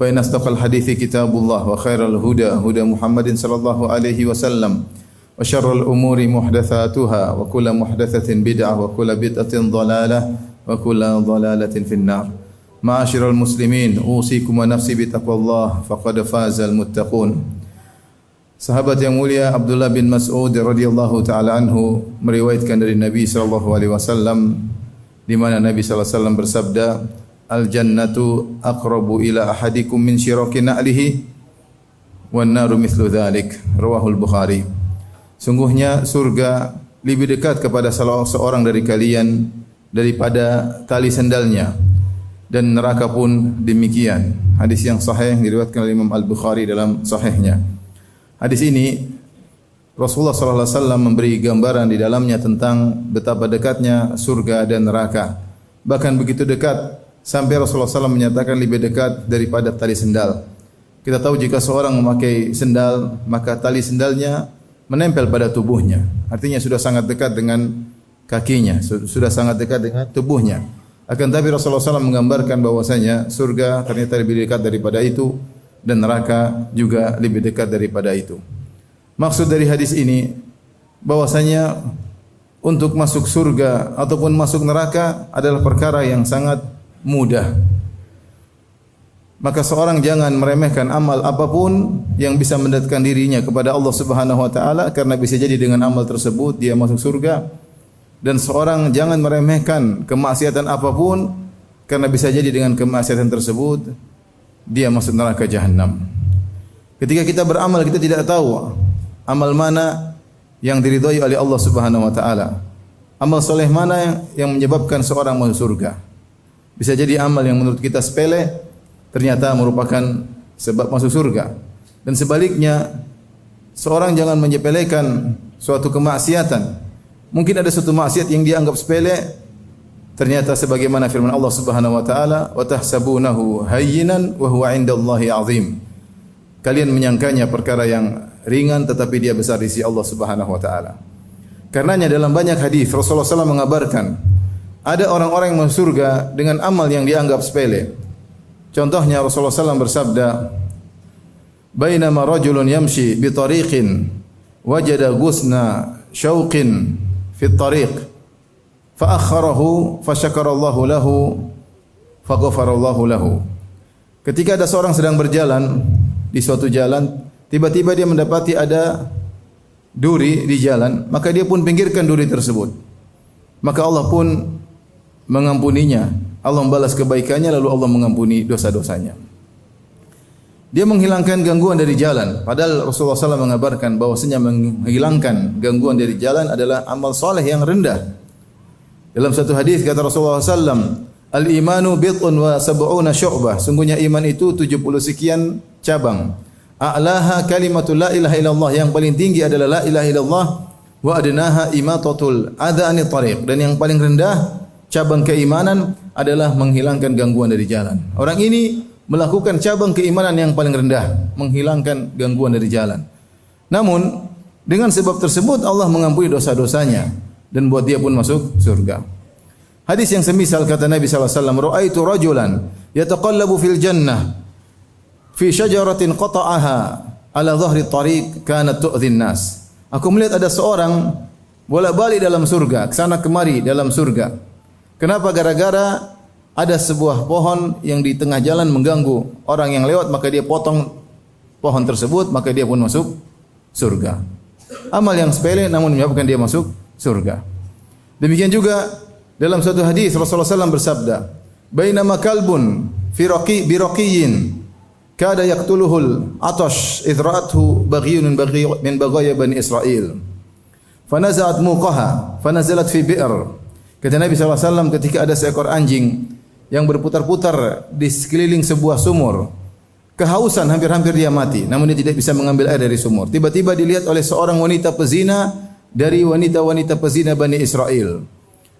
فإن أصدق الحديث كتاب الله وخير الهدى هدى محمد صلى الله عليه وسلم وشر الأمور محدثاتها وكل محدثة بدعة وكل بدعة ضلالة وكل ضلالة في النار. معاشر المسلمين أوصيكم ونفسي بتقوى الله فقد فاز المتقون. Sahabat yang mulia Abdullah bin Mas'ud radhiyallahu taala anhu meriwayatkan dari Nabi sallallahu alaihi wasallam di mana Nabi sallallahu alaihi wasallam bersabda al jannatu aqrabu ila ahadikum min shiraki na'lihi wan naru mithlu dhalik. Rawahul bukhari. Sungguhnya surga lebih dekat kepada salah seorang dari kalian daripada tali sendalnya dan neraka pun demikian. Hadis yang sahih diriwayatkan oleh Imam Al-Bukhari dalam sahihnya. Hadis ini Rasulullah sallallahu alaihi wasallam memberi gambaran di dalamnya tentang betapa dekatnya surga dan neraka. Bahkan begitu dekat sampai Rasulullah SAW menyatakan lebih dekat daripada tali sendal. Kita tahu jika seorang memakai sendal, maka tali sendalnya menempel pada tubuhnya. Artinya sudah sangat dekat dengan kakinya, sudah sangat dekat dengan tubuhnya. Akan tapi Rasulullah SAW menggambarkan bahwasanya surga ternyata lebih dekat daripada itu dan neraka juga lebih dekat daripada itu. Maksud dari hadis ini bahwasanya untuk masuk surga ataupun masuk neraka adalah perkara yang sangat mudah. Maka seorang jangan meremehkan amal apapun yang bisa mendekatkan dirinya kepada Allah Subhanahu wa taala karena bisa jadi dengan amal tersebut dia masuk surga. Dan seorang jangan meremehkan kemaksiatan apapun karena bisa jadi dengan kemaksiatan tersebut dia masuk neraka jahanam. Ketika kita beramal kita tidak tahu amal mana yang diridhai oleh Allah Subhanahu wa taala. Amal soleh mana yang menyebabkan seorang masuk surga. Bisa jadi amal yang menurut kita sepele ternyata merupakan sebab masuk surga. Dan sebaliknya seorang jangan menyepelekan suatu kemaksiatan. Mungkin ada suatu maksiat yang dianggap sepele ternyata sebagaimana firman Allah Subhanahu wa taala wa tahsabunahu hayyinan wa huwa 'indallahi 'azim. Kalian menyangkanya perkara yang ringan tetapi dia besar di sisi Allah Subhanahu wa taala. Karenanya dalam banyak hadis Rasulullah SAW mengabarkan ada orang-orang yang masuk surga dengan amal yang dianggap sepele. Contohnya Rasulullah SAW bersabda, "Bainama rajulun yamshi bi tariqin wajada ghusna syauqin fi tariq fa akharahu fa syakara Allahu lahu fa ghafara Allahu lahu." Ketika ada seorang sedang berjalan di suatu jalan, tiba-tiba dia mendapati ada duri di jalan, maka dia pun pinggirkan duri tersebut. Maka Allah pun mengampuninya. Allah membalas kebaikannya lalu Allah mengampuni dosa-dosanya. Dia menghilangkan gangguan dari jalan. Padahal Rasulullah SAW mengabarkan bahwasanya menghilangkan gangguan dari jalan adalah amal soleh yang rendah. Dalam satu hadis kata Rasulullah SAW, Al-imanu bit'un wa sab'una syu'bah. Sungguhnya iman itu 70 sekian cabang. A'laha kalimatul la ilaha illallah. Yang paling tinggi adalah la ilaha illallah. Wa adnaha imatatul adha'ani tariq. Dan yang paling rendah cabang keimanan adalah menghilangkan gangguan dari jalan. Orang ini melakukan cabang keimanan yang paling rendah, menghilangkan gangguan dari jalan. Namun dengan sebab tersebut Allah mengampuni dosa-dosanya dan buat dia pun masuk surga. Hadis yang semisal kata Nabi wasallam, "Ra'aitu rajulan yataqallabu fil jannah fi syajaratin qata'aha ala dhahri tariq kanat tu'dhin nas." Aku melihat ada seorang bolak-balik dalam surga, ke sana kemari dalam surga. Kenapa? Gara-gara ada sebuah pohon yang di tengah jalan mengganggu orang yang lewat maka dia potong pohon tersebut maka dia pun masuk surga. Amal yang sepele namun menyebabkan dia masuk surga. Demikian juga dalam satu hadis Rasulullah SAW bersabda, "Bainama kalbun fi raqi bi raqiyin kada yaqtuluhul atash idra'athu baghiyun min baghaya bani Israel." Fanazat muqaha fanazalat fi bi'r Kata Nabi SAW ketika ada seekor anjing yang berputar-putar di sekeliling sebuah sumur. kehausan hampir-hampir dia mati. Namun dia tidak bisa mengambil air dari sumur. Tiba-tiba dilihat oleh seorang wanita pezina dari wanita-wanita pezina Bani Israel.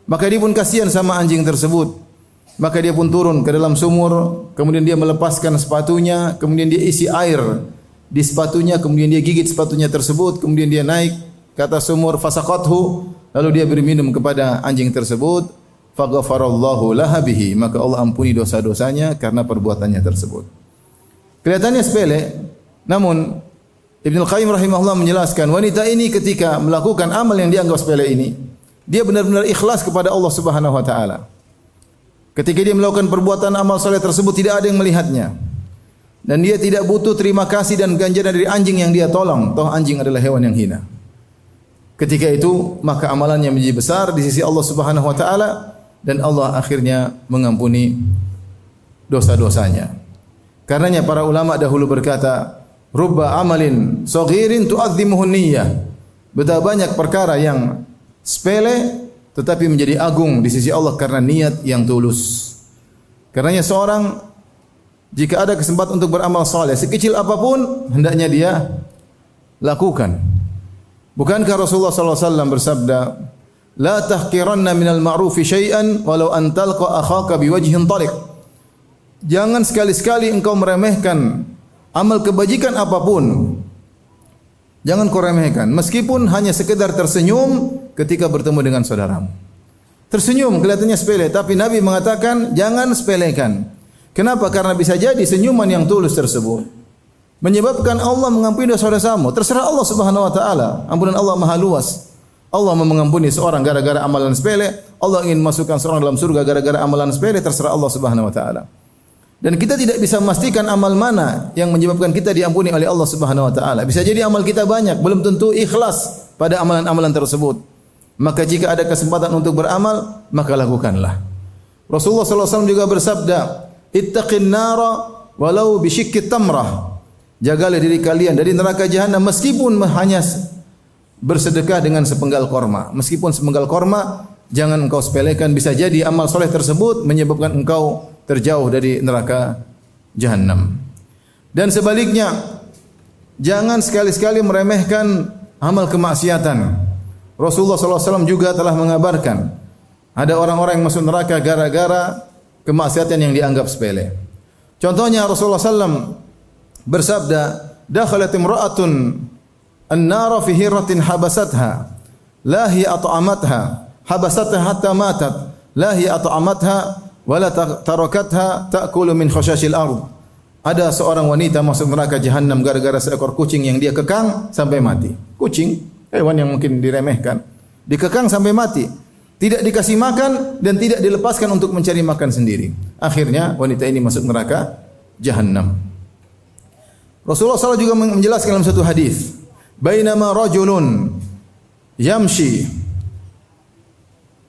Maka dia pun kasihan sama anjing tersebut. Maka dia pun turun ke dalam sumur kemudian dia melepaskan sepatunya kemudian dia isi air di sepatunya kemudian dia gigit sepatunya tersebut kemudian dia naik ke atas sumur fasaqathu lalu dia beri minum kepada anjing tersebut faghfarallahu laha bihi maka Allah ampuni dosa-dosanya karena perbuatannya tersebut Kelihatannya sepele, namun Ibnu Qayyim rahimahullah menjelaskan wanita ini ketika melakukan amal yang dianggap sepele ini, dia benar-benar ikhlas kepada Allah Subhanahu wa taala. Ketika dia melakukan perbuatan amal soleh tersebut tidak ada yang melihatnya. Dan dia tidak butuh terima kasih dan ganjaran dari anjing yang dia tolong. Toh anjing adalah hewan yang hina. Ketika itu maka amalannya menjadi besar di sisi Allah Subhanahu wa taala dan Allah akhirnya mengampuni dosa-dosanya. Karenanya para ulama dahulu berkata, "Rubba amalin saghirin tu'azzimuhu niyyah." Betapa banyak perkara yang sepele tetapi menjadi agung di sisi Allah karena niat yang tulus. Karenanya seorang jika ada kesempatan untuk beramal saleh sekecil apapun hendaknya dia lakukan. Bukankah Rasulullah sallallahu alaihi wasallam bersabda, "La tahqiranna minal ma'rufi syai'an walau an talqa akhaka biwajhin tariq." Jangan sekali-sekali engkau meremehkan amal kebajikan apapun. Jangan kau remehkan. Meskipun hanya sekedar tersenyum ketika bertemu dengan saudaramu. Tersenyum kelihatannya sepele. Tapi Nabi mengatakan jangan sepelekan. Kenapa? Karena bisa jadi senyuman yang tulus tersebut. Menyebabkan Allah mengampuni dosa-dosamu. Terserah Allah subhanahu wa ta'ala. Ampunan Allah maha luas. Allah mengampuni seorang gara-gara amalan sepele. Allah ingin masukkan seorang dalam surga gara-gara amalan sepele. Terserah Allah subhanahu wa ta'ala. Dan kita tidak bisa memastikan amal mana yang menyebabkan kita diampuni oleh Allah Subhanahu wa taala. Bisa jadi amal kita banyak, belum tentu ikhlas pada amalan-amalan tersebut. Maka jika ada kesempatan untuk beramal, maka lakukanlah. Rasulullah wasallam juga bersabda, "Ittaqin nara walau bisyikki tamrah." Jagalah diri kalian dari neraka jahanam meskipun hanya bersedekah dengan sepenggal korma. Meskipun sepenggal korma, jangan engkau sepelekan bisa jadi amal soleh tersebut menyebabkan engkau terjauh dari neraka jahanam. Dan sebaliknya, jangan sekali-sekali meremehkan amal kemaksiatan. Rasulullah SAW juga telah mengabarkan ada orang-orang yang masuk neraka gara-gara kemaksiatan yang dianggap sepele. Contohnya Rasulullah SAW bersabda, "Dakhalat imra'atun an-nara fi hiratin habasatha, la hi at'amatha, habasatha hatta matat, la hi at'amatha, wala tarakatha ta'kulu min khashashil ard. Ada seorang wanita masuk neraka jahanam gara-gara seekor kucing yang dia kekang sampai mati. Kucing, hewan yang mungkin diremehkan. Dikekang sampai mati. Tidak dikasih makan dan tidak dilepaskan untuk mencari makan sendiri. Akhirnya wanita ini masuk neraka jahanam. Rasulullah SAW juga menjelaskan dalam satu hadis, "Bainama rajulun yamshi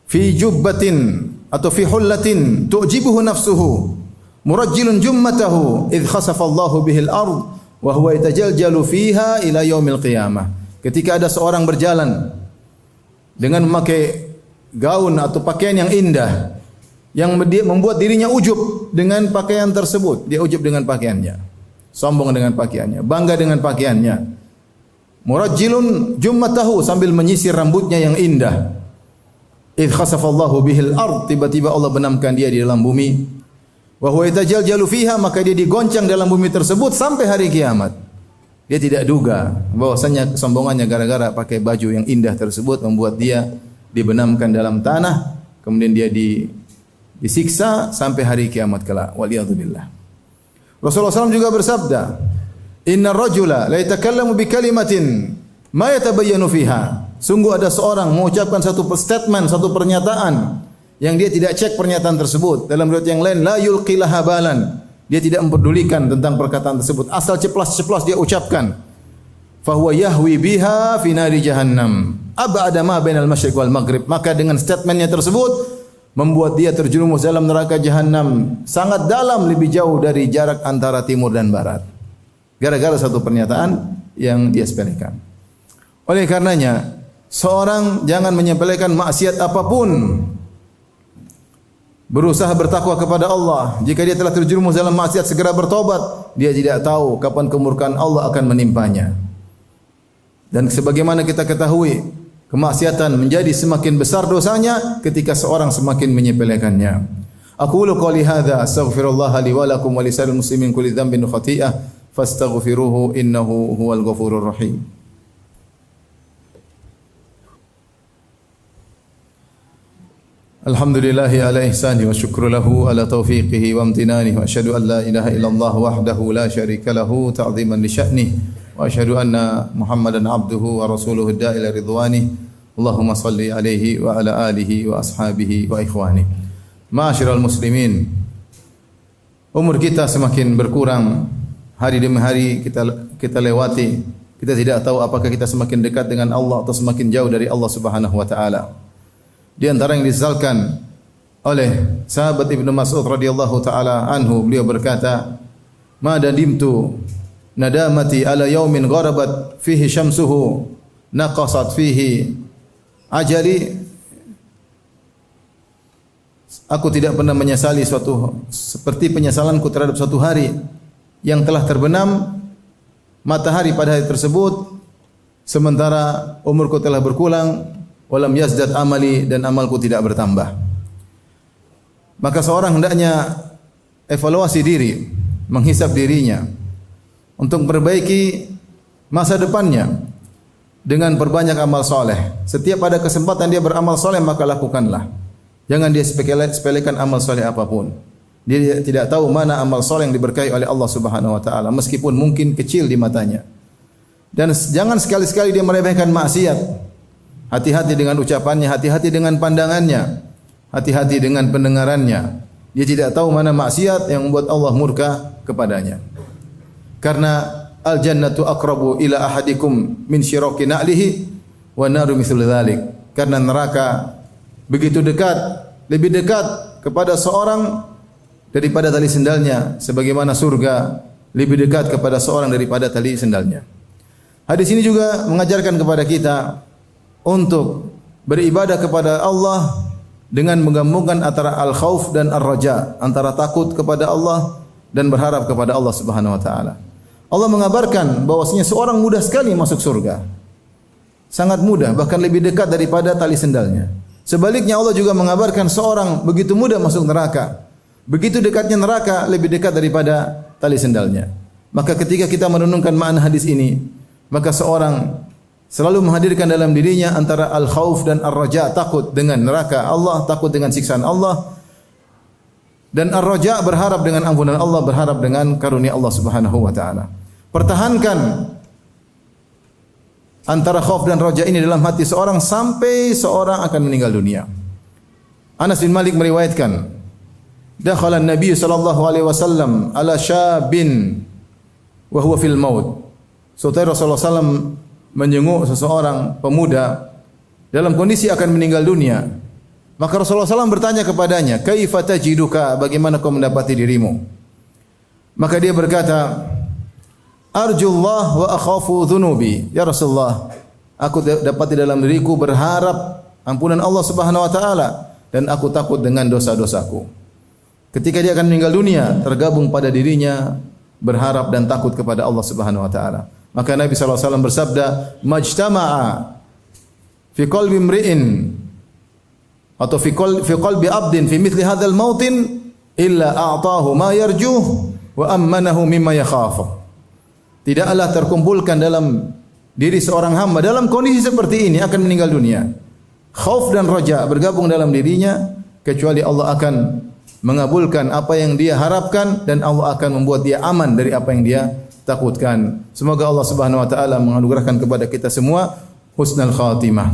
fi jubbatin atau fi hullatin tu'jibuhu nafsuhu murajjilun jummatahu idh khasafa Allahu bihil ard wa huwa yatajaljalu fiha ila yaumil qiyamah. Ketika ada seorang berjalan dengan memakai gaun atau pakaian yang indah yang membuat dirinya ujub dengan pakaian tersebut dia ujub dengan pakaiannya sombong dengan pakaiannya bangga dengan pakaiannya murajjilun jummatahu sambil menyisir rambutnya yang indah Idh khasafallahu bihil ard tiba-tiba Allah benamkan dia di dalam bumi. Wa huwa yatajaljalu fiha maka dia digoncang dalam bumi tersebut sampai hari kiamat. Dia tidak duga bahwasanya kesombongannya gara-gara pakai baju yang indah tersebut membuat dia dibenamkan dalam tanah kemudian dia di disiksa sampai hari kiamat kelak. Waliyadzubillah. Rasulullah SAW juga bersabda, Inna rajula la yatakallamu bi kalimatin ma yatabayyanu fiha Sungguh ada seorang mengucapkan satu statement, satu pernyataan yang dia tidak cek pernyataan tersebut. Dalam riwayat yang lain, la yulqilah habalan. Dia tidak memperdulikan tentang perkataan tersebut. Asal ceplas-ceplas dia ucapkan. Fahuwa yahwi biha fi nari jahannam. Ab'ada ma bainal masyriq wal maghrib. Maka dengan statementnya tersebut membuat dia terjerumus dalam neraka jahannam sangat dalam lebih jauh dari jarak antara timur dan barat. Gara-gara satu pernyataan yang dia sepelekan. Oleh karenanya, seorang jangan menyepelekan maksiat apapun. berusaha bertakwa kepada Allah. Jika dia telah terjerumus dalam maksiat segera bertobat. Dia tidak tahu kapan kemurkaan Allah akan menimpanya. Dan sebagaimana kita ketahui, kemaksiatan menjadi semakin besar dosanya ketika seorang semakin menyepelekannya. Aku lu qali hadza astaghfirullah li wa lakum wa lisal muslimin kulli dhanbin khati'ah fastaghfiruhu innahu huwal ghafurur rahim. الحمد لله على إحسانه وشكر له على توفيقه وامتنانه وأشهد أن لا إله إلا الله وحده لا شريك له تعظيما لشأنه وأشهد أن محمدا عبده ورسوله الداء إلى رضوانه اللهم صل عليه وعلى آله وأصحابه وإخوانه معاشر المسلمين umur kita semakin berkurang hari demi hari kita kita lewati kita tidak tahu apakah kita semakin dekat dengan Allah atau semakin jauh dari Allah Subhanahu wa taala di antara yang disesalkan oleh sahabat Ibnu Mas'ud radhiyallahu taala anhu beliau berkata ma dadimtu nadamati ala yaumin gharabat fihi syamsuhu naqasat fihi ajali aku tidak pernah menyesali suatu seperti penyesalanku terhadap suatu hari yang telah terbenam matahari pada hari tersebut sementara umurku telah berkurang walam yazdad amali dan amalku tidak bertambah. Maka seorang hendaknya evaluasi diri, menghisap dirinya untuk memperbaiki masa depannya dengan perbanyak amal soleh. Setiap ada kesempatan dia beramal soleh maka lakukanlah. Jangan dia sepelekan amal soleh apapun. Dia tidak tahu mana amal soleh yang diberkahi oleh Allah Subhanahu Wa Taala meskipun mungkin kecil di matanya. Dan jangan sekali-sekali dia meremehkan maksiat. Hati-hati dengan ucapannya, hati-hati dengan pandangannya, hati-hati dengan pendengarannya. Dia tidak tahu mana maksiat yang membuat Allah murka kepadanya. Karena al jannatu aqrabu ila ahadikum min syiraki na'lihi wa naru mithlu dzalik. Karena neraka begitu dekat, lebih dekat kepada seorang daripada tali sendalnya sebagaimana surga lebih dekat kepada seorang daripada tali sendalnya. Hadis ini juga mengajarkan kepada kita untuk beribadah kepada Allah dengan menggabungkan antara al-khauf dan ar-raja, antara takut kepada Allah dan berharap kepada Allah Subhanahu wa taala. Allah mengabarkan bahwasanya seorang mudah sekali masuk surga. Sangat mudah, bahkan lebih dekat daripada tali sendalnya. Sebaliknya Allah juga mengabarkan seorang begitu mudah masuk neraka. Begitu dekatnya neraka lebih dekat daripada tali sendalnya. Maka ketika kita merenungkan makna hadis ini, maka seorang selalu menghadirkan dalam dirinya antara al-khauf dan ar-raja takut dengan neraka Allah takut dengan siksaan Allah dan ar-raja berharap dengan ampunan Allah berharap dengan karunia Allah Subhanahu wa taala pertahankan antara khauf dan raja ini dalam hati seorang sampai seorang akan meninggal dunia Anas bin Malik meriwayatkan dakhala an-nabi sallallahu alaihi wasallam ala syabin wa huwa fil maut Saudara Rasulullah sallallahu menjenguk seseorang pemuda dalam kondisi akan meninggal dunia. Maka Rasulullah SAW bertanya kepadanya, Kaifa tajiduka, bagaimana kau mendapati dirimu? Maka dia berkata, Arjullah wa akhafu dhunubi. Ya Rasulullah, aku dapat di dalam diriku berharap ampunan Allah Subhanahu wa taala dan aku takut dengan dosa-dosaku. Ketika dia akan meninggal dunia, tergabung pada dirinya berharap dan takut kepada Allah Subhanahu wa taala. Maka Nabi SAW bersabda, Majtama'a fi qalbi mri'in atau fi qalbi, fi qalbi abdin fi mithli hadzal mautin illa a'tahu ma yarjuh wa ammanahu mimma yakhafu. Tidaklah terkumpulkan dalam diri seorang hamba dalam kondisi seperti ini akan meninggal dunia. Khauf dan raja bergabung dalam dirinya kecuali Allah akan mengabulkan apa yang dia harapkan dan Allah akan membuat dia aman dari apa yang dia takutkan. Semoga Allah Subhanahu wa taala menganugerahkan kepada kita semua husnul khatimah.